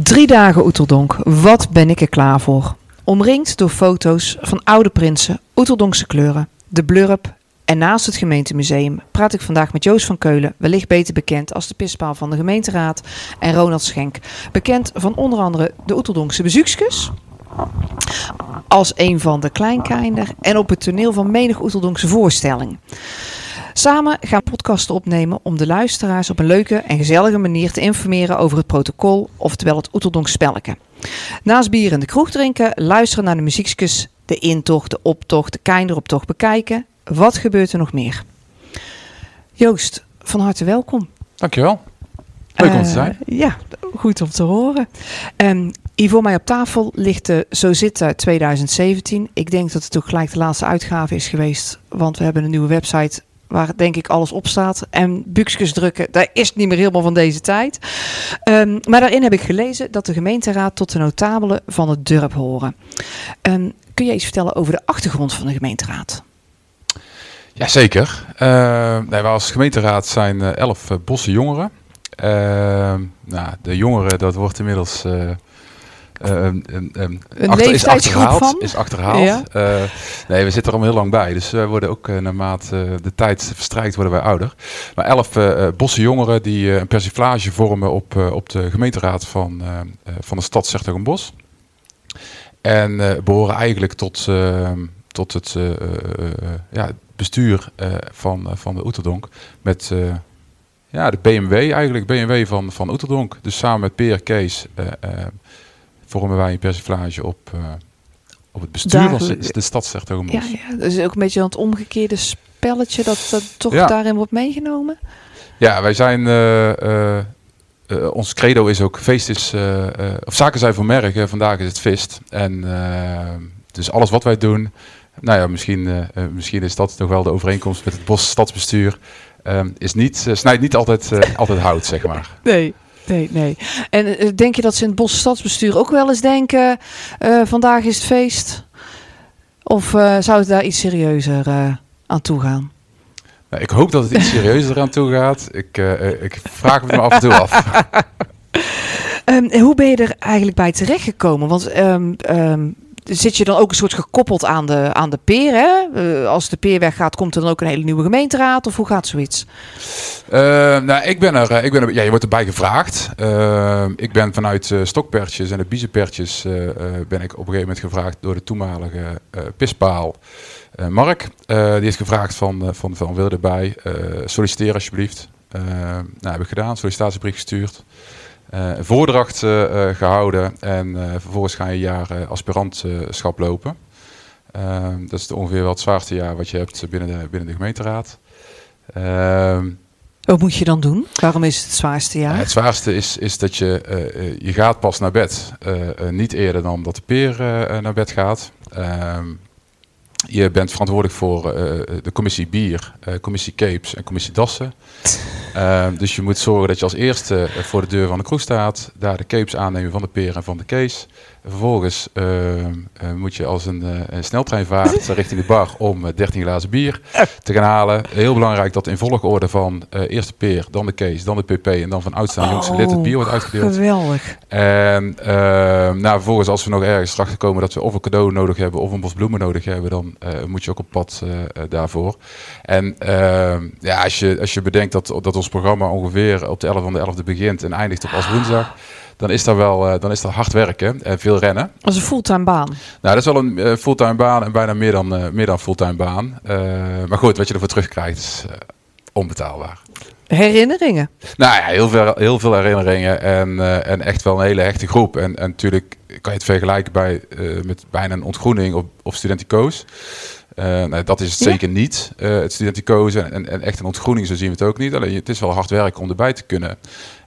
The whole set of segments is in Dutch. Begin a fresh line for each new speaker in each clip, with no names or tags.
Drie dagen Oeteldonk, wat ben ik er klaar voor? Omringd door foto's van oude prinsen, Oeteldonkse kleuren, de blurp en naast het gemeentemuseum praat ik vandaag met Joost van Keulen, wellicht beter bekend als de pispaal van de gemeenteraad, en Ronald Schenk, bekend van onder andere de Oeteldonkse bezoekskus, als een van de kleinkinder en op het toneel van menig Oeteldonkse voorstelling. Samen gaan we podcasten opnemen om de luisteraars op een leuke en gezellige manier te informeren over het protocol, oftewel het Oeteldonk spelletje. Naast bier in de kroeg drinken, luisteren naar de muziekjes, de intocht, de optocht, de kinderoptocht bekijken. Wat gebeurt er nog meer? Joost, van harte welkom.
Dankjewel. Leuk om te
Eh,
zijn.
ja, goed om te horen. Ehm hier voor mij op tafel ligt de Zo Zitten 2017. Ik denk dat het ook gelijk de laatste uitgave is geweest. Want we hebben een nieuwe website waar denk ik alles op staat. En buksjes drukken, dat is niet meer helemaal van deze tijd. Ehm, maar daarin heb ik gelezen dat de gemeenteraad tot de notabelen van het dorp horen. Ehm, kun je iets vertellen over de achtergrond van de gemeenteraad?
Jazeker. Uh, nee, wij als gemeenteraad zijn eh, elf uh, bosse jongeren. Uh, nou, de jongeren, dat wordt inmiddels... Uh,
een
achter, is achterhaald.
van?
Is achterhaald. Ja. nee, we zitten er al heel lang bij. Dus we worden ook naarmate de tijd verstrijkt, worden wij ouder. Maar elf bosse jongeren die een persiflage vormen op, op de gemeenteraad van, van de stad Zertogenbos. En behoren eigenlijk tot, tot het ja, bestuur van, van de Oeterdonk met ja, de BMW eigenlijk, BMW van, van Oeterdonk. Dus samen met Peer Kees vormen wij een persiflage op, op het bestuur van de, de stad Zertogenbos.
Ja, ja, dus ook een beetje het omgekeerde spelletje dat, dat toch ja. daarin wordt meegenomen?
Ja, wij zijn... ons credo is ook, feest is, of zaken zijn voor merken, vandaag is het feest. En dus alles wat wij doen, nou ja, misschien, misschien is dat toch wel de overeenkomst met het Bos Stadsbestuur. Is niet, snijdt niet altijd, altijd hout, zeg maar.
Nee, nee, nee. En denk je dat ze in het Bos Stadsbestuur ook wel eens denken: vandaag is het feest? Of zou het daar iets serieuzer aan toe gaan?
Nou, ik hoop dat het iets serieuzer aan toe gaat. Ik, ik vraag me af en toe af.
um, hoe ben je er eigenlijk bij terechtgekomen? Want um, um, zit je dan ook een soort gekoppeld aan de, aan de peer? Hè? Uh, als de peer weggaat, komt er dan ook een hele nieuwe gemeenteraad? Of hoe gaat zoiets?
Uh, nou, ik ben er, ik ben ja, je wordt erbij gevraagd. Ik ben vanuit stokpertjes en de biezenpertjes ben ik op een gegeven moment gevraagd door de toenmalige pispaal. Mark, die heeft gevraagd van, van, van wil erbij? solliciteer alsjeblieft. nou, heb ik gedaan, sollicitatiebrief gestuurd. Uh, een voordracht uh, gehouden en uh, vervolgens ga je een jaar aspirantschap lopen. Ehm, dat is ongeveer wel het zwaarste jaar wat je hebt binnen de, binnen de gemeenteraad. Ehm,
wat moet je dan doen? Waarom is het het zwaarste jaar?
het zwaarste is, is dat je, je gaat pas naar bed. niet eerder dan dat de peer naar bed gaat. Ehm, je bent verantwoordelijk voor de commissie bier, commissie capes en commissie dassen. Uh, dus je moet zorgen dat je als eerste voor de deur van de kroeg staat, daar de capes aannemen van de peer en van de kees. Vervolgens uh, uh, moet je als een, een sneltreinvaart richting de bar om 13 glazen bier te gaan halen. Heel belangrijk dat in volgorde van eerst de peer, dan de kees, dan de pp en dan van oudste aan jongste lid het bier wordt uitgedeeld.
Geweldig.
En ehm, nou, vervolgens als we nog ergens erachter komen dat we of een cadeau nodig hebben of een bos bloemen nodig hebben, dan eh, moet je ook op pad daarvoor. En ehm, ja, als je, als je bedenkt dat, dat ons programma ongeveer op de 11 van de 11e begint en eindigt op als woensdag dan is dat wel dan is dat hard werken en veel rennen.
Dat is een fulltime baan.
Nou, dat is wel een uh, fulltime baan en bijna meer dan, uh, meer dan fulltime baan. Uh, maar goed, wat je ervoor terugkrijgt is onbetaalbaar.
Herinneringen?
Nou ja, heel veel, heel veel herinneringen en, en echt wel een hele hechte groep. En, en natuurlijk kan je het vergelijken bij, met bijna een ontgroening of, of studentico's. Uh, nou, dat is het ja. zeker niet, uh, het studentico's en, en, en, echt een ontgroening, zo zien we het ook niet. Alleen het is wel hard werken om erbij te kunnen.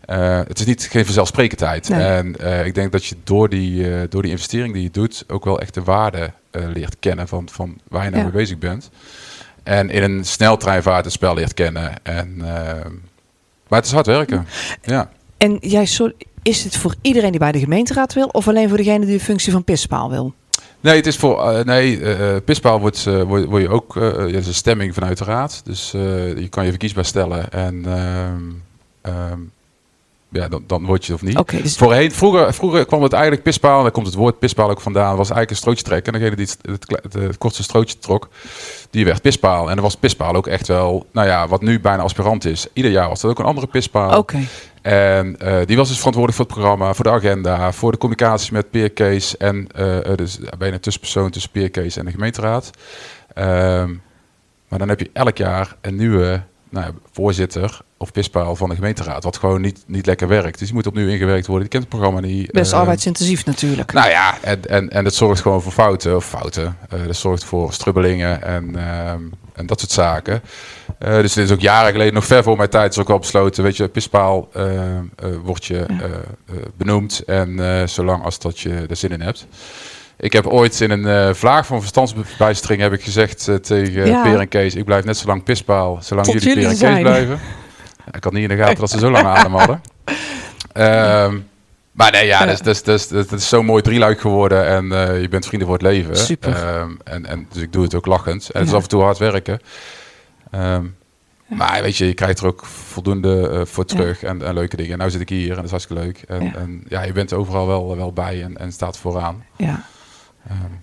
Uh, het is niet geen vanzelfsprekendheid. Nee. En ik denk dat je door die, door die investering die je doet ook wel echt de waarde leert kennen van, van waar je nou ja. mee bezig bent. En in een sneltreinvaart het spel leert kennen. En, maar het is hard werken. Ja.
En jij, is het voor iedereen die bij de gemeenteraad wil of alleen voor degene die de functie van pispaal wil?
Nee, het is voor. Uh, nee, uh, pispaal wordt, uh, word, word, je ook. Ja, is een stemming vanuit de raad. Dus je kan je verkiesbaar stellen. En ehm, ja, dan, dan word je of niet.
Dus
Voorheen, vroeger, vroeger kwam het eigenlijk pispaal, en daar komt het woord pispaal ook vandaan, was eigenlijk een strootje trekken. En degene die het, het, het kortste strootje trok, die werd pispaal. En dan was pispaal ook echt wel, nou ja, wat nu bijna aspirant is. Ieder jaar was dat ook een andere pispaal.
oké.
En eh, die was dus verantwoordelijk voor het programma, voor de agenda, voor de communicatie met Peer en eh, dus bijna tussenpersoon tussen Peer Kees en de gemeenteraad. Ehm, maar dan heb je elk jaar een nieuwe nou, voorzitter of pispaal van de gemeenteraad, wat gewoon niet, niet lekker werkt. Dus die moet opnieuw ingewerkt worden. Die kent het programma niet.
Best
Eh,
arbeidsintensief natuurlijk.
nou ja, en, en, en dat zorgt gewoon voor fouten, of fouten. Eh dat zorgt voor strubbelingen en, ehm, en dat soort zaken. Eh, dus dit is ook jaren geleden, nog ver voor mijn tijd, is ook al besloten. Weet je, pispaal eh, eh, wordt je benoemd en zolang als dat je er zin in hebt. Ik heb ooit in een eh, vlaag van verstandsbijstering heb ik gezegd eh, tegen
Ja.
Peer en Kees, ik blijf net zo lang pispaal, zolang
Tot
jullie Peer en
jullie
Kees blijven. Ik had niet in de gaten dat ze zo lang adem hadden. Ehm, maar nee, ja, dat is, dat is, dat is, is zo'n mooi drieluik geworden en eh, je bent vrienden voor het leven.
Super.
Ehm, en, en, dus ik doe het ook lachend. En het is af en toe hard werken. Ehm, Maar weet je, je krijgt er ook voldoende eh, voor
Ja.
terug en, en leuke dingen. En nu zit ik hier en dat is hartstikke leuk. En
Ja.
ja, en, ja je bent overal wel, wel bij en, en staat vooraan.
Ja.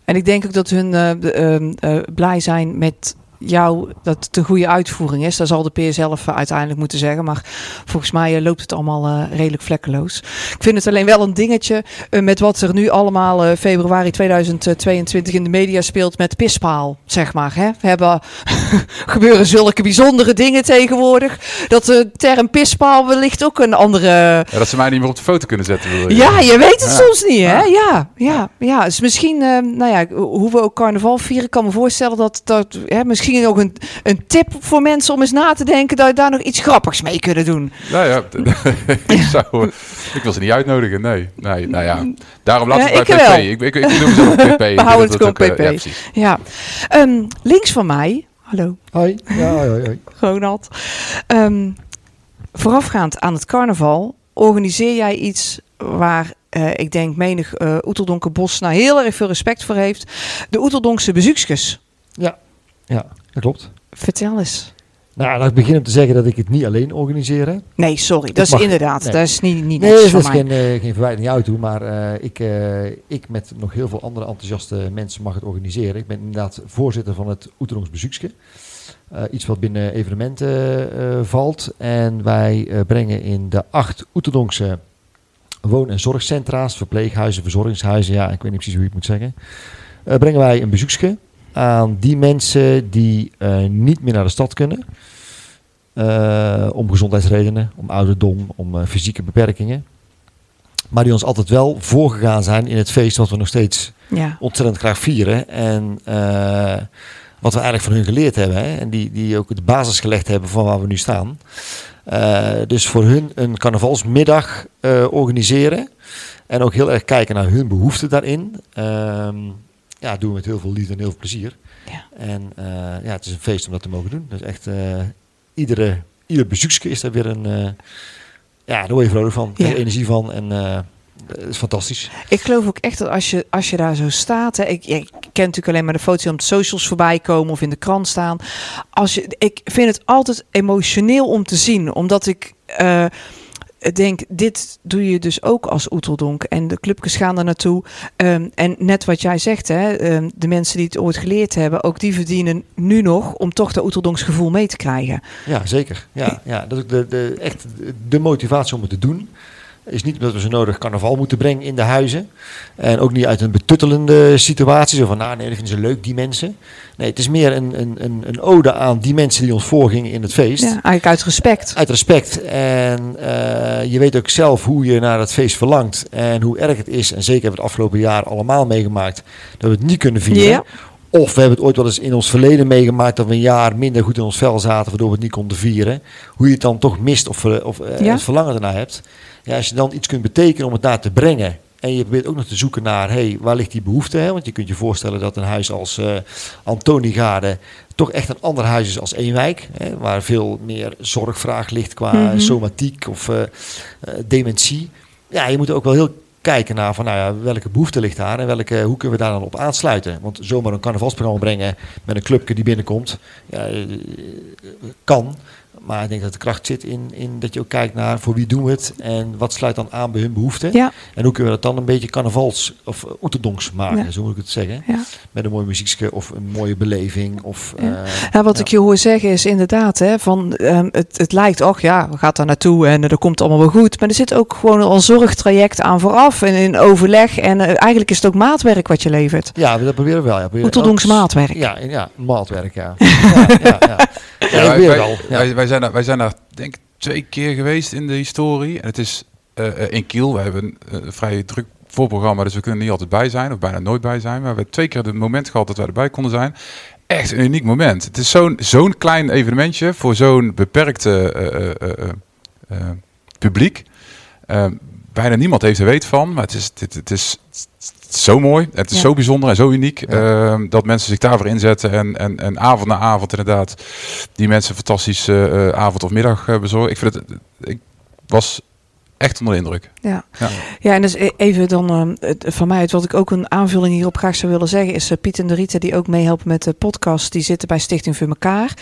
En ik denk ook dat hun eh, ehm, eh, blij zijn met jou, dat het een goede uitvoering is. Dat zal de peer zelf eh, uiteindelijk moeten zeggen. Maar volgens mij eh, loopt het allemaal eh, redelijk vlekkeloos. Ik vind het alleen wel een dingetje met wat er nu allemaal februari 2022 in de media speelt met pispaal, zeg maar. Hè? We hebben gebeuren zulke bijzondere dingen tegenwoordig. Dat de term pispaal wellicht ook een andere
ja, dat ze mij niet meer op de foto kunnen zetten. je?
ja, je weet het
Ja.
soms niet, hè? Ja, ja, ja. Dus misschien, nou ja, hoe we ook carnaval vieren, kan me voorstellen dat dat hè, misschien ook een, een tip voor mensen om eens na te denken dat je daar nog iets grappigs mee kunnen doen.
Nou ja, ik, zou, eh, ik wil ze niet uitnodigen, nee. nee nou ja, daarom laat
Ja,
het bij
ik
PP.
wel.
Ik, ik, ik, noem ze ook PP.
We houden het gewoon
ook, eh,
PP.
Ja.
Ehm, links van mij, hallo,
Hoi. Ja, hoi, hoi.
Ronald. Ehm, voorafgaand aan het carnaval organiseer jij iets waar eh, ik denk menig eh Oeteldonker Bos nou heel erg veel respect voor heeft. De Oeteldonkse bezoekjes.
Ja, ja, dat klopt.
Vertel eens.
Nou, laat ik beginnen om te zeggen dat ik het niet alleen organiseer. Hè.
Nee, sorry. Dat is
mag-
inderdaad.
nee.
Dat is niet, niet
Nee, dat is geen, eh, geen verwijt jou toe, maar eh, ik, eh, ik met nog heel veel andere enthousiaste mensen mag het organiseren. Ik ben inderdaad voorzitter van het Oetelongs Bezoekske. Iets wat binnen evenementen valt. En wij brengen in de acht Oeteldonkse woon- en zorgcentra's, verpleeghuizen, verzorgingshuizen, ja, ik weet niet precies hoe je het moet zeggen, brengen wij een bezoekske aan die mensen die eh, niet meer naar de stad kunnen. Eh, om gezondheidsredenen, om ouderdom, om eh, fysieke beperkingen. Maar die ons altijd wel voorgegaan zijn in het feest wat we nog steeds
Ja.
ontzettend graag vieren. En wat we eigenlijk van hun geleerd hebben. Hè? En die, die ook de basis gelegd hebben van waar we nu staan. Dus voor hun een carnavalsmiddag organiseren. En ook heel erg kijken naar hun behoeften daarin. Ehm, ja, doen we met heel veel liefde en heel veel plezier.
Ja.
En eh, ja, het is een feest om dat te mogen doen. Dus echt, eh, iedere, ieder bezoekske is daar weer een... eh, ja, daar word je vrolijk van.
Ja.
energie van. En het is fantastisch.
Ik geloof ook echt dat als je, als je daar zo staat. Hè, ik, ik ken natuurlijk alleen maar de foto's die op de socials voorbij komen of in de krant staan. Als je, ik vind het altijd emotioneel om te zien. Omdat ik. Eh, denk, dit doe je dus ook als Oeteldonk. En de clubjes gaan er naartoe. Ehm, en net wat jij zegt, hè, ehm, de mensen die het ooit geleerd hebben, ook die verdienen nu nog om toch dat Oeteldonks gevoel mee te krijgen.
Ja, zeker. Ja, ja, dat is ook de, de, echt de motivatie om het te doen. Is niet omdat we zo nodig carnaval moeten brengen in de huizen. En ook niet uit een betuttelende situatie. Zo van, nou nee, dat vinden ze leuk, die mensen. Nee, het is meer een, een, een, ode aan die mensen die ons voorgingen in het feest.
Ja, eigenlijk uit respect.
Uit respect. En eh, je weet ook zelf hoe je naar het feest verlangt. En hoe erg het is. En zeker hebben we het afgelopen jaar allemaal meegemaakt. Dat we het niet kunnen vieren.
Ja.
Of we hebben het ooit wel eens in ons verleden meegemaakt dat we een jaar minder goed in ons vel zaten, waardoor we het niet konden vieren. Hoe je het dan toch mist of, eh, of eh,
Ja.
het verlangen ernaar hebt. Ja, als je dan iets kunt betekenen om het daar te brengen. En je probeert ook nog te zoeken naar, hey, waar ligt die behoefte? Hè? Want je kunt je voorstellen dat een huis als eh Antoniegade toch echt een ander huis is als Eenwijk. Hè? Waar veel meer zorgvraag ligt qua
Mhm.
somatiek of dementie. Ja, je moet ook wel heel kijken naar van, nou ja, welke behoefte ligt daar en welke, hoe kunnen we daar dan op aansluiten. Want zomaar een carnavalsprogramma brengen met een clubje die binnenkomt, ja, eh, kan. Maar ik denk dat de kracht zit in, in dat je ook kijkt naar voor wie doen we het en wat sluit dan aan bij hun behoeften.
Ja,
En hoe kunnen we dat dan een beetje carnavals of uh, oeterdonks maken,
Ja.
zo moet ik het zeggen.
ja.
Met een mooi muziekje of een mooie beleving. Of,
Ja.
eh,
Ja, wat
ja.
ik je hoor zeggen is inderdaad, hè, van, ehm, het, het lijkt, och ja, we gaan daar naartoe en er komt allemaal wel goed. Maar er zit ook gewoon al een zorgtraject aan vooraf en in overleg. En eh, eigenlijk is het ook maatwerk wat je levert.
Ja, dat proberen we wel. Ja, elk-
maatwerk.
Ja, ja, maatwerk, ja. ja, ja, ja. ja,
Ja,
ik
wij, wij, wij zijn wij zijn daar denk ik twee keer geweest in de historie. En het is eh, in Kiel. We hebben een eh, vrij druk voorprogramma, dus we kunnen niet altijd bij zijn. Of bijna nooit bij zijn. Maar we hebben twee keer het moment gehad dat wij erbij konden zijn. Echt een uniek moment. Het is zo'n zo'n klein evenementje voor zo'n beperkte eh, eh, publiek. Bijna niemand heeft er weet van. Maar het is, het, het is, het is zo mooi. Het is
Ja.
zo bijzonder en zo uniek.
Ja.
eh, dat mensen zich daarvoor inzetten. En, en, en avond na avond inderdaad die mensen een fantastische eh, avond of middag eh, bezorgen. Ik vind het, ik was echt onder de indruk.
Ja.
Ja.
ja, en dus e- even dan ehm, van mij, het, wat ik ook een aanvulling hierop graag zou willen zeggen, is eh, Piet en de Rita die ook meehelpen met de podcast, die zitten bij Stichting voor elkaar.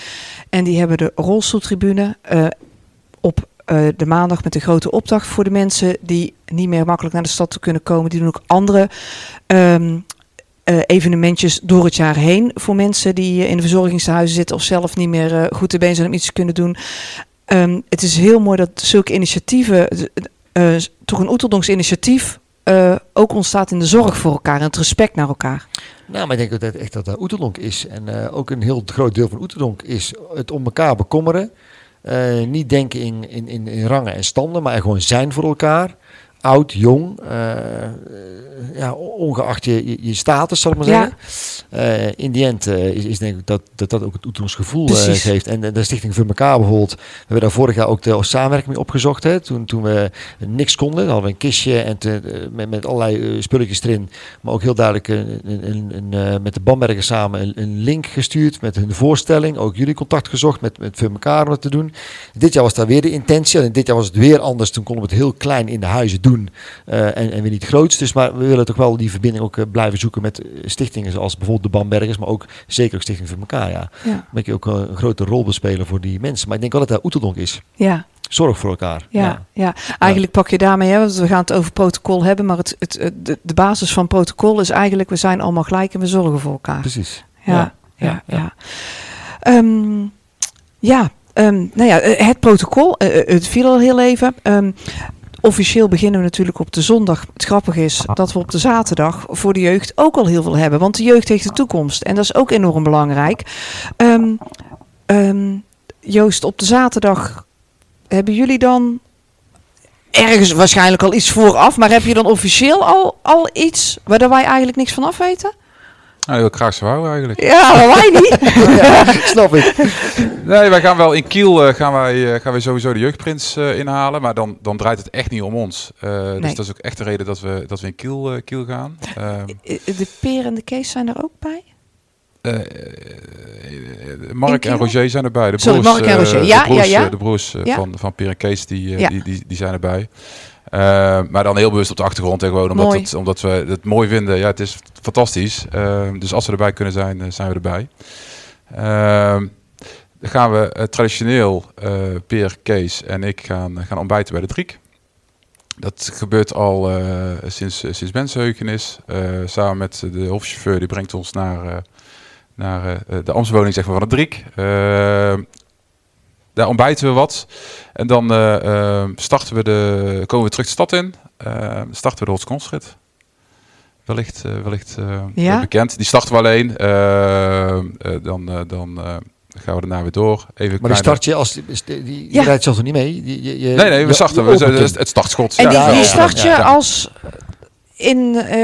En die hebben de rolstoeltribune op eh, de maandag met de grote opdracht voor de mensen die niet meer makkelijk naar de stad kunnen komen. Die doen ook andere ehm, eh, evenementjes door het jaar heen voor mensen die eh, in de verzorgingshuizen zitten of zelf niet meer goed te been zijn om iets te kunnen doen. Ehm, het is heel mooi dat zulke initiatieven, toch een Oeteldonks initiatief, ook ontstaat in de zorg voor elkaar en het respect naar elkaar.
Nou, maar ik denk dat echt dat dat Oeterdonk is. En ook een heel groot deel van Oeterdonk is het om elkaar bekommeren. Eh, niet denken in, in, in, rangen en standen, maar gewoon zijn voor elkaar. Oud, jong, eh, ja, ongeacht je, je, status, zal ik maar zeggen. Eh, in die end eh, is, is denk ik dat dat, dat ook het gevoel eh, geeft. En de, de Stichting voor elkaar bijvoorbeeld, we hebben daar vorig jaar ook de samenwerking mee opgezocht. Hè, toen, toen we niks konden, dan hadden we een kistje en te, met, met allerlei spulletjes erin. Maar ook heel duidelijk een, een, een, met de Bambergen samen een, link gestuurd met hun voorstelling. Ook jullie contact gezocht met, met voor elkaar om het te doen. Dit jaar was daar weer de intentie. En dit jaar was het weer anders. Toen konden we het heel klein in de huizen doen. en, en weer niet groots. Dus maar we willen toch wel die verbinding ook eh, blijven zoeken met eh, stichtingen zoals bijvoorbeeld de Bambergers. Maar ook zeker ook Stichting voor elkaar. Ja.
Ja,
Dat je ook eh, een grote rol bespelen voor die mensen. Maar ik denk wel dat dat Oeteldonk is.
ja,
Zorg voor elkaar.
ja. ja. Eigenlijk pak je daarmee, hè, want we gaan het over protocol hebben, maar het, het, het- de, basis van protocol is eigenlijk, we zijn allemaal gelijk en we zorgen voor elkaar.
Precies.
Ja, ja,
ja,
ja.
ja.
Ehm, ja, ehm, nou ja, het protocol, het viel al heel even. Ehm, officieel beginnen we natuurlijk op de zondag. Het grappige is dat we op de zaterdag voor de jeugd ook al heel veel hebben. Want de jeugd heeft de toekomst en dat is ook enorm belangrijk. Ehm, ehm, Joost, op de zaterdag hebben jullie dan ergens waarschijnlijk al iets vooraf, maar heb je dan officieel al, al iets waar wij eigenlijk niks van af weten?
Nou, heel graag houden eigenlijk.
Ja, maar wij niet.
ja, snap ik.
Nee, wij gaan wel in Kiel eh, gaan wij, eh, gaan wij sowieso de jeugdprins eh, inhalen. Maar dan, dan draait het echt niet om ons.
Nee.
Dus dat is ook echt de reden dat we, dat we in Kiel, Kiel gaan. Ehm,
De Peer en de Kees zijn er ook bij?
Mark en Roger zijn erbij. De
Sorry,
broers,
Mark en Roger.
de
Ja,
broers,
ja, ja.
De broers
Ja.
van, van Peer en Kees, die, die, die zijn erbij. Eh, maar dan heel bewust op de achtergrond en gewoon omdat, het, omdat we het mooi vinden. Ja, het is fantastisch. Ehm, dus als we erbij kunnen zijn, eh, zijn we erbij. Ehm, dan gaan we eh, traditioneel, eh Peer, Kees en ik gaan, gaan ontbijten bij de Driek. Dat gebeurt al eh, sinds, sinds mensenheugenis. Eh, samen met de hofchauffeur, die brengt ons naar, eh, naar eh, de ambtswoning zeg maar, van de Driek. Daar ontbijten we wat. En dan eh, eh, starten we de, komen we terug de stad in. Eh, starten we de Holtskonsrit. Wellicht, eh, wellicht eh,
Ja.
bekend. Die starten we alleen. Dan eh, dan eh, gaan we daarna weer door. Even
Maar die start je als... Die, die, die
Ja.
rijdt zelf niet mee? Die, je, je-
Nee, nee, we starten.
je
We, het, startschot.
En die,
Ja,
die start je als in eh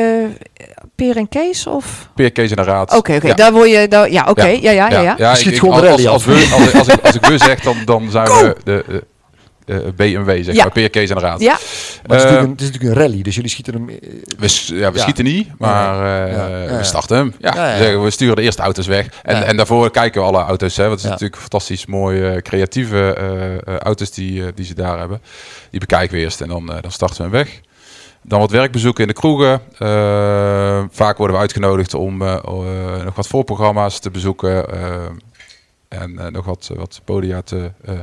Peer en Kees? Of?
Peer, Kees en de Raad.
Oké, oké.
Ja.
Daar word je... Daar, ja, oké. Ja, ja, ja. ja.
Schiet
ik-
gewoon
als,
de
als,
rally
als,
af.
we, als, als, ik, als ik we zeg, dan, dan zijn we de eh, eh, BMW, zeg
Ja.
maar. Peer, Kees en de Raad.
Ja,
Maar het, is
Eh,
natuurlijk een, het is natuurlijk een rally, dus jullie schieten hem... eh,
We, ja, we
Ja.
schieten niet, maar eh,
Ja, ja, ja.
we starten hem. Ja,
Ja, ja.
we sturen de eerste auto's weg. En,
Ja.
en daarvoor kijken we alle auto's. Hè, want het is
Ja.
natuurlijk fantastisch mooie, eh, creatieve eh, eh, auto's die, eh, die ze daar hebben. Die bekijken we eerst en dan, eh, dan starten we hem weg. Dan wat werkbezoeken in de kroegen. Eh, vaak worden we uitgenodigd om eh, eh, nog wat voorprogramma's te bezoeken. en eh, nog wat, wat podia te, eh,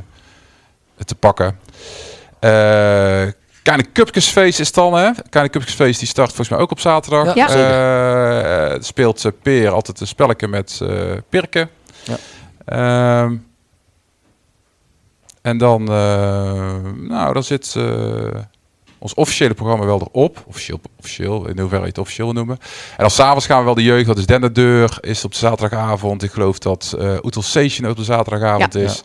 te pakken. Uh, Kleine Cupkesfeest is dan, hè? Kleine Cupkesfeest die start volgens mij ook op zaterdag.
Ja,
speelt Peer altijd een spelletje met Pirken. Ja. Ehm, en dan, nou, dan zit ons officiële programma wel erop. Officieel, officieel in hoeverre je het officieel noemen. En dan s'avonds gaan we wel de jeugd, dat is Den de Deur, is op de zaterdagavond. Ik geloof dat uh, Oetel Station op de zaterdagavond is.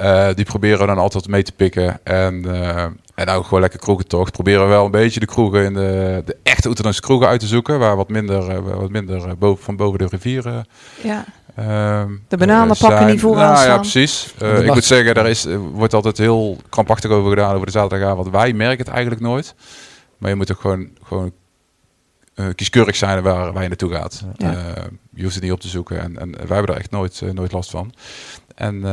Uh, die proberen we dan altijd mee te pikken. En, uh, en nou gewoon lekker kroegen toch. Proberen we wel een beetje de kroegen in de, de echte Oetelandse kroegen uit te zoeken. Waar wat minder, wat minder boven, van boven de rivieren
ja. Ehm, de bananen pakken niet vooraan
nou, Ja, precies. Uh, ik moet zeggen, daar is, wordt altijd heel krampachtig over gedaan over de zaterdagavond. Wij merken het eigenlijk nooit. Maar je moet ook gewoon, gewoon uh, kieskeurig zijn waar, waar je naartoe gaat. Ja. Uh, je hoeft het niet op te zoeken. En, en wij hebben er echt nooit, nooit last van. En,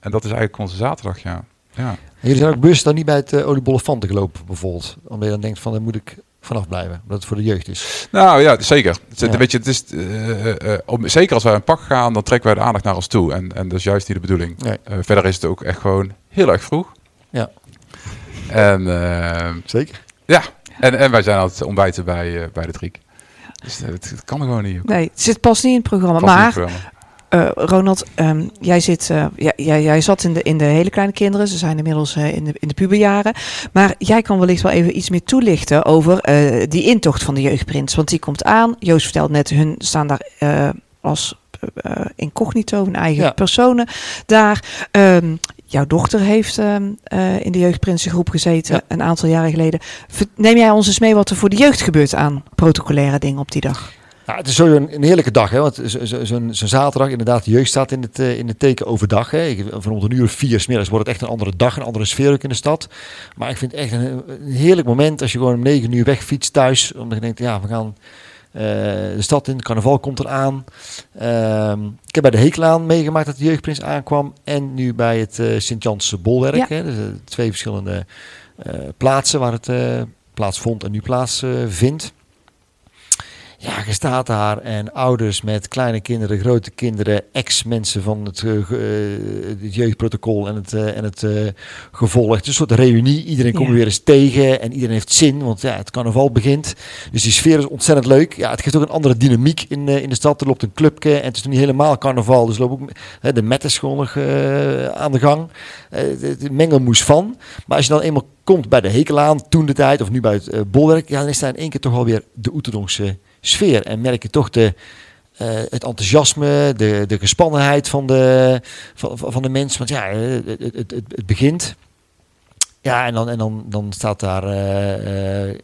en dat is eigenlijk onze zaterdag, ja. ja.
jullie zijn ook bewust dan niet bij het uh, oliebollenfanten gelopen, bijvoorbeeld? Omdat je dan denkt van, dan moet ik vanaf blijven. Dat het voor de jeugd is.
Nou ja, zeker. Het, Weet je, het is, uh, om, zeker als wij een pak gaan, dan trekken wij de aandacht naar ons toe. En, en dat is juist niet de bedoeling. Nee. verder is het ook echt gewoon heel erg vroeg.
Ja.
En,
zeker.
Ja, en, en wij zijn altijd ontbijten bij, bij de Triek. Dus het, kan er gewoon niet.
Nee, het zit pas niet in het programma. maar uh, Ronald, um, jij, zit, uh, jij, jij zat in de, in de hele kleine kinderen. Ze zijn inmiddels uh, in, de, in de puberjaren. Maar jij kan wellicht wel even iets meer toelichten over die intocht van de jeugdprins. Want die komt aan. Joost vertelt net, hun staan daar als incognito, hun eigen ja. personen daar. Um, jouw dochter heeft um, in de jeugdprinsengroep gezeten ja. een aantal jaren geleden. Neem jij ons eens mee wat er voor de jeugd gebeurt aan protocolaire dingen op die dag?
Nou, het is zo een, een heerlijke dag, hè? want zo'n zo zaterdag, inderdaad, de jeugd staat in het, uh, in het teken overdag. Hè? Van rond een uur of vier smiddags wordt het echt een andere dag, een andere sfeer ook in de stad. Maar ik vind het echt een, een heerlijk moment als je gewoon om negen uur wegfietst thuis. Omdat je denkt, ja, we gaan uh, de stad in, carnaval komt eraan. Uh, ik heb bij de Hekelaan meegemaakt dat de jeugdprins aankwam. En nu bij het uh, Sint-Jans Bolwerk. Ja. Hè? Dus, twee verschillende plaatsen waar het plaatsvond en nu plaatsvindt. Ja, je staat daar en ouders met kleine kinderen, grote kinderen, ex-mensen van het, uh, het, jeugdprotocol en het, uh, en het uh, gevolg. Het een soort reunie. Iedereen komt weer eens tegen en iedereen heeft zin, want ja, het carnaval begint. Dus die sfeer is ontzettend leuk. Ja, het geeft ook een andere dynamiek in, in de stad. Er loopt een clubje en het is nog niet helemaal carnaval, dus loopt ook de met is gewoon nog aan de gang. de mengelmoes van. Maar als je dan eenmaal komt bij de Hekelaan, toen de tijd, of nu bij het Bolwerk, ja, dan is daar in één keer toch alweer de Oeterdonkse sfeer. En merk je toch de, uh, het enthousiasme, de, de gespannenheid van de, van, van de mensen. Want ja, het, het, het, het begint. Ja, en dan, en dan, dan staat daar uh, uh,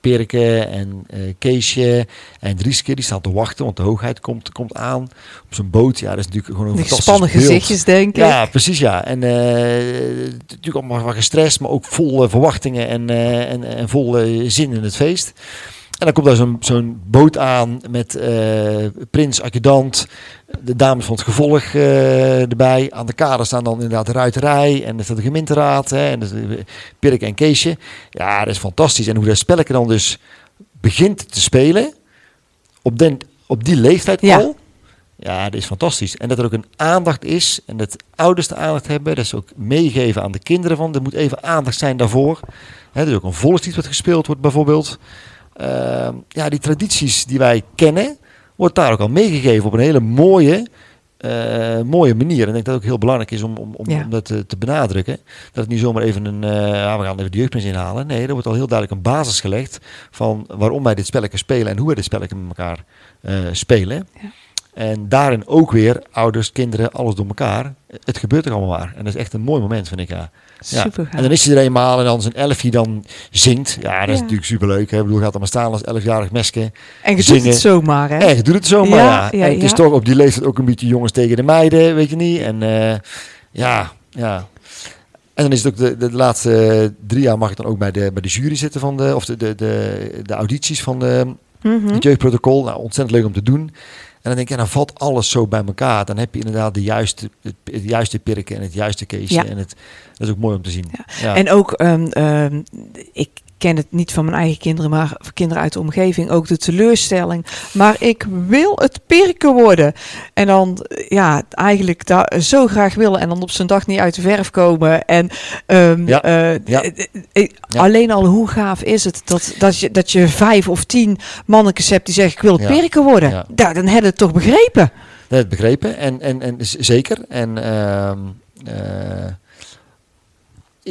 Perke en Keesje en Drieske. Die staan te wachten, want de hoogheid komt, komt aan op zijn boot. Ja, dat is natuurlijk gewoon een
Die spannende gezichtjes, denk ik.
Ja, precies, ja. En natuurlijk allemaal wat gestrest, maar ook vol verwachtingen en, en, en vol zin in het feest. En dan komt daar zo'n zo'n boot aan met uh, prins, adjudant, de dames van het gevolg uh, erbij. Aan de kade staan dan inderdaad de ruiterij en er staat de gemeenteraad hè, en Pirk en Keesje. Ja, dat is fantastisch. En hoe dat spelletje dan dus begint te spelen, op, den, op die leeftijd ja. al. Ja, dat is fantastisch. En dat er ook een aandacht is en dat ouders de aandacht hebben. Dat ze ook meegeven aan de kinderen van. Er moet even aandacht zijn daarvoor. Er is ook een volkslied wat gespeeld wordt bijvoorbeeld. Ehm, ja, die tradities die wij kennen, wordt daar ook al meegegeven op een hele mooie, uh, mooie manier. En ik denk dat het ook heel belangrijk is om, om, om, dat te, te, benadrukken. Dat het niet zomaar even een, uh, we gaan even de jeugdprins inhalen. Nee, er wordt al heel duidelijk een basis gelegd van waarom wij dit spelletje spelen en hoe wij dit spelletje met elkaar spelen. Ja. En daarin ook weer ouders, kinderen, alles door elkaar. Het gebeurt er allemaal maar. En dat is echt een mooi moment, vind ik. Ja.
Super
En dan is hij er eenmaal en dan zijn elfje dan zingt. Ja, dat is natuurlijk superleuk. Hè? Ik bedoel, gaat er maar staan als elfjarig meske.
En je zingen. doet het zomaar, hè?
En je doet het zomaar, ja. ja. en het is toch op die leeftijd ook een beetje jongens tegen de meiden, weet je niet. En uh, ja, ja. En dan is het ook de, de, laatste drie jaar mag ik dan ook bij de, bij de jury zitten van de, of de, de, de, de audities van de, mm -hmm. het jeugdprotocol. Nou, ontzettend leuk om te doen. En dan denk je, dan valt alles zo bij elkaar. Dan heb je inderdaad de juiste, het, juiste pirken en het juiste keesje. En het, dat is ook mooi om te zien.
Ja. En ook, um, um, ik ken het niet van mijn eigen kinderen, maar van kinderen uit de omgeving. Ook de teleurstelling. Maar ik wil het perken worden. En dan, ja, eigenlijk daar zo graag willen. En dan op zijn dag niet uit de verf komen. En um,
Ja,
eh,
ja.
eh, eh,
Ja.
alleen al hoe gaaf is het dat, dat, je, dat je vijf of tien mannetjes hebt die zeggen: Ik wil het perken worden.
Ja.
Nou, dan heb je het toch begrepen.
Dat ik begrepen. En, en, en zeker. En ehm, eh,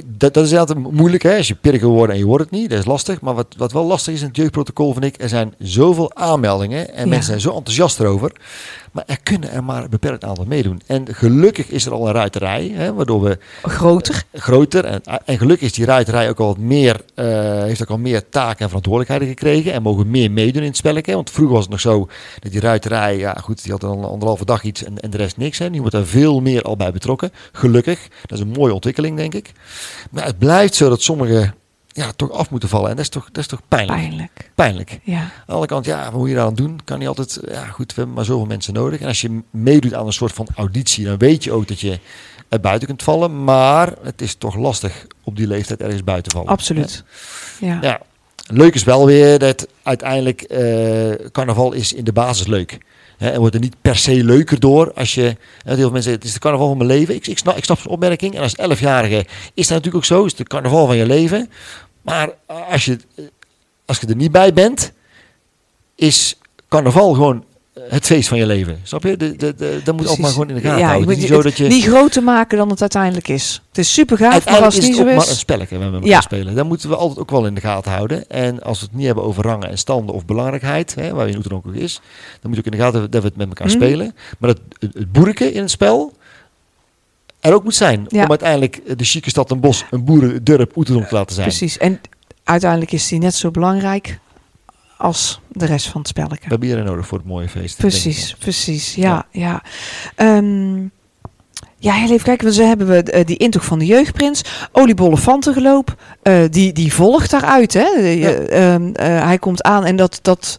dat, dat is altijd mo- moeilijk, hè? Als je pirker wordt en je wordt het niet, dat is lastig. Maar wat, wat wel lastig is in het jeugdprotocol, vind ik, er zijn zoveel aanmeldingen en
Ja.
mensen zijn zo enthousiast erover. Maar er kunnen er maar een beperkt aantal meedoen. En gelukkig is er al een ruiterij, hè, waardoor we
Groter.
groter. En, en gelukkig is die ruiterij ook al wat meer, eh, heeft ook al meer taken en verantwoordelijkheden gekregen. En mogen meer meedoen in het spelletje. Want vroeger was het nog zo dat die ruiterij, ja goed, die had dan een anderhalve dag iets en, en de rest niks. Hè. Nu wordt er veel meer al bij betrokken. Gelukkig. Dat is een mooie ontwikkeling, denk ik. Maar het blijft zo dat sommigen ja, toch af moeten vallen. En dat is toch, dat is toch pijnlijk.
Pijnlijk.
Pijnlijk.
Ja.
Aan de andere kant, ja, moet je daar aan doen? Kan niet altijd, ja goed, we hebben maar zoveel mensen nodig. En als je meedoet aan een soort van auditie, dan weet je ook dat je er buiten kunt vallen. Maar het is toch lastig op die leeftijd ergens buiten vallen.
Absoluut. Ja.
Ja. Leuk is wel weer dat uiteindelijk eh, carnaval is in de basis leuk. Hè, en wordt er niet per se leuker door als je... Heel veel mensen het is de carnaval van mijn leven. Ik, ik, snap, ik snap zijn opmerking. En als 11-jarige is dat natuurlijk ook zo. Is het de carnaval van je leven. Maar als je, als je er niet bij bent, is carnaval gewoon het feest van je leven. Snap je? De, de, de, dat moet ook maar gewoon in de gaten
ja,
houden. Het niet zo dat je...
niet groter maken dan het uiteindelijk is. Het is super gaaf, maar als
is
het niet zo
maar een
is...
spelletje met
Ja.
elkaar spelen. Dat moeten we altijd ook wel in de gaten houden. En als we het niet hebben over rangen en standen of belangrijkheid, hè, waar je ook is, dan moet je ook in de gaten dat we het met elkaar
Mhm.
spelen. Maar het, het, boerken in het spel er ook moet zijn.
Ja.
Om uiteindelijk de chique stad en bos een boerendurp Oeterdom te laten zijn.
Precies. En uiteindelijk is die net zo belangrijk als de rest van het
We
spelletje.
hebben iedereen nodig voor het mooie feest.
Precies, precies. Ja, ja. Ehm, ja, heel even kijken. Want ze hebben we eh, die intocht van de jeugdprins. Oliebollenfantengeloop. eh die, die volgt daaruit. Hè?
Ja.
ehm, eh, hij komt aan en dat, dat,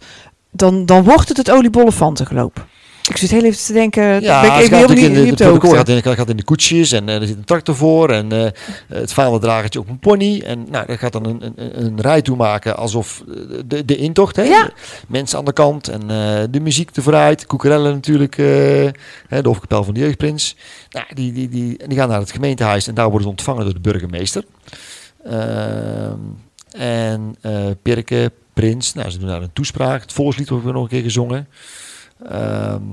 dan, dan wordt het het oliebollenfantengeloop. Ik zit heel even te denken.
Ja,
ben ik even niet,
in de, gaat in, gaat in de koetsjes en eh, er zit een tractor voor en eh, het vaandeldragertje op een pony. En nou, dat gaat dan een, een, een rij toe maken alsof de, de intocht, hè?
Ja.
Mensen aan de kant en eh, de muziek te vooruit. Koekerellen natuurlijk, hè, de hoofdkapel van de jeugdprins. Nou, die, die, die, die gaan naar het gemeentehuis en daar worden ze ontvangen door de burgemeester. Ehm, en Pirke, Prins, nou, ze doen daar een toespraak. Het volkslied wordt nog een keer gezongen. Ehm,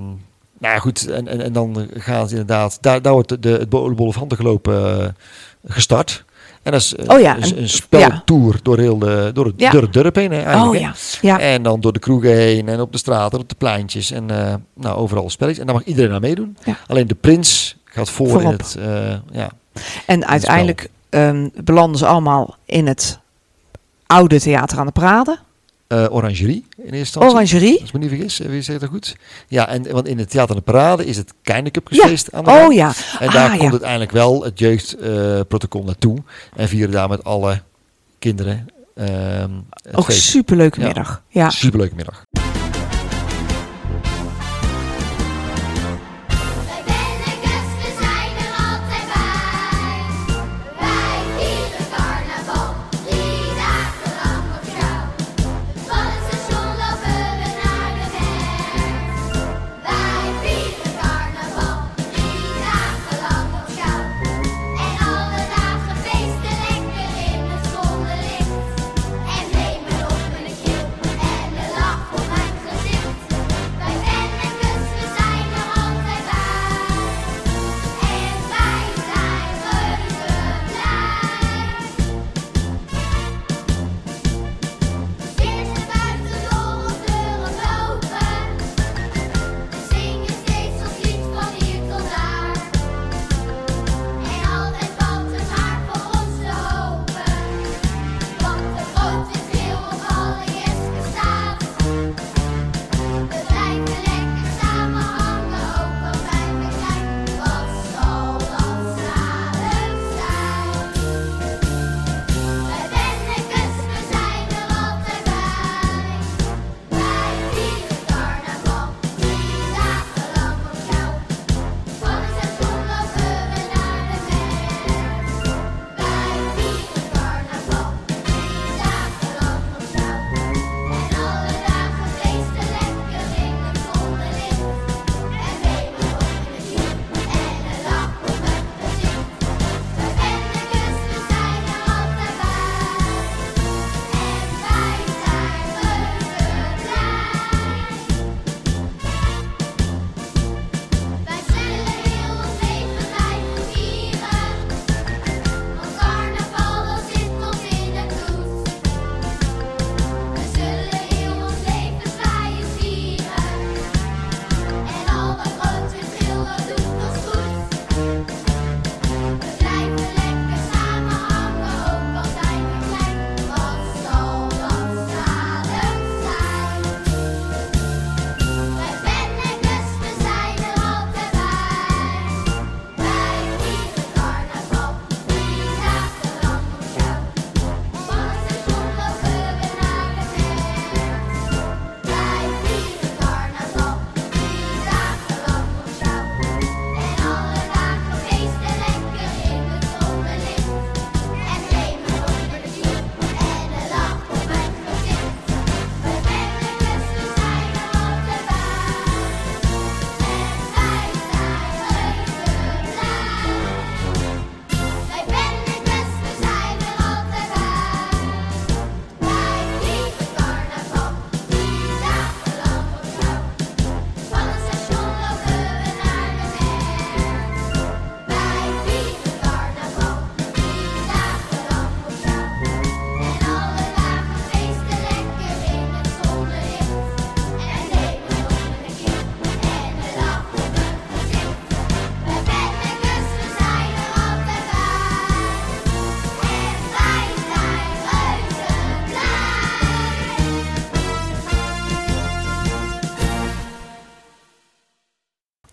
nou ja, goed, en, en, en dan gaan ze inderdaad, daar, daar wordt de, de, het bolle van gelopen eh, gestart. En dat is eh,
Oh ja,
een,
en-
een speltour door, heel de, door, het,
Ja.
door het dorp heen. Eigenlijk,
Oh ja. ja.
En dan door de kroegen heen en op de straten, op de pleintjes en eh, nou, overal spelletjes. En daar mag iedereen aan meedoen. Alleen de prins gaat voor in het, ja.
En uiteindelijk ehm, belanden ze allemaal in het oude theater aan de Parade.
Eh, orangerie in eerste instantie.
Orangerie.
Als ik me niet vergis, eh, wie zegt dat goed? Ja, en want in het Theater aan de Parade is het
Ja.
Keinekupjesfeest aan de.
Oh ja.
En daar
Ah,
komt
ja.
uiteindelijk wel het jeugdprotocol naartoe. En vieren daar met alle kinderen ehm
Ook
feest.
superleuke
Ja.
middag. Ja.
Superleuke middag.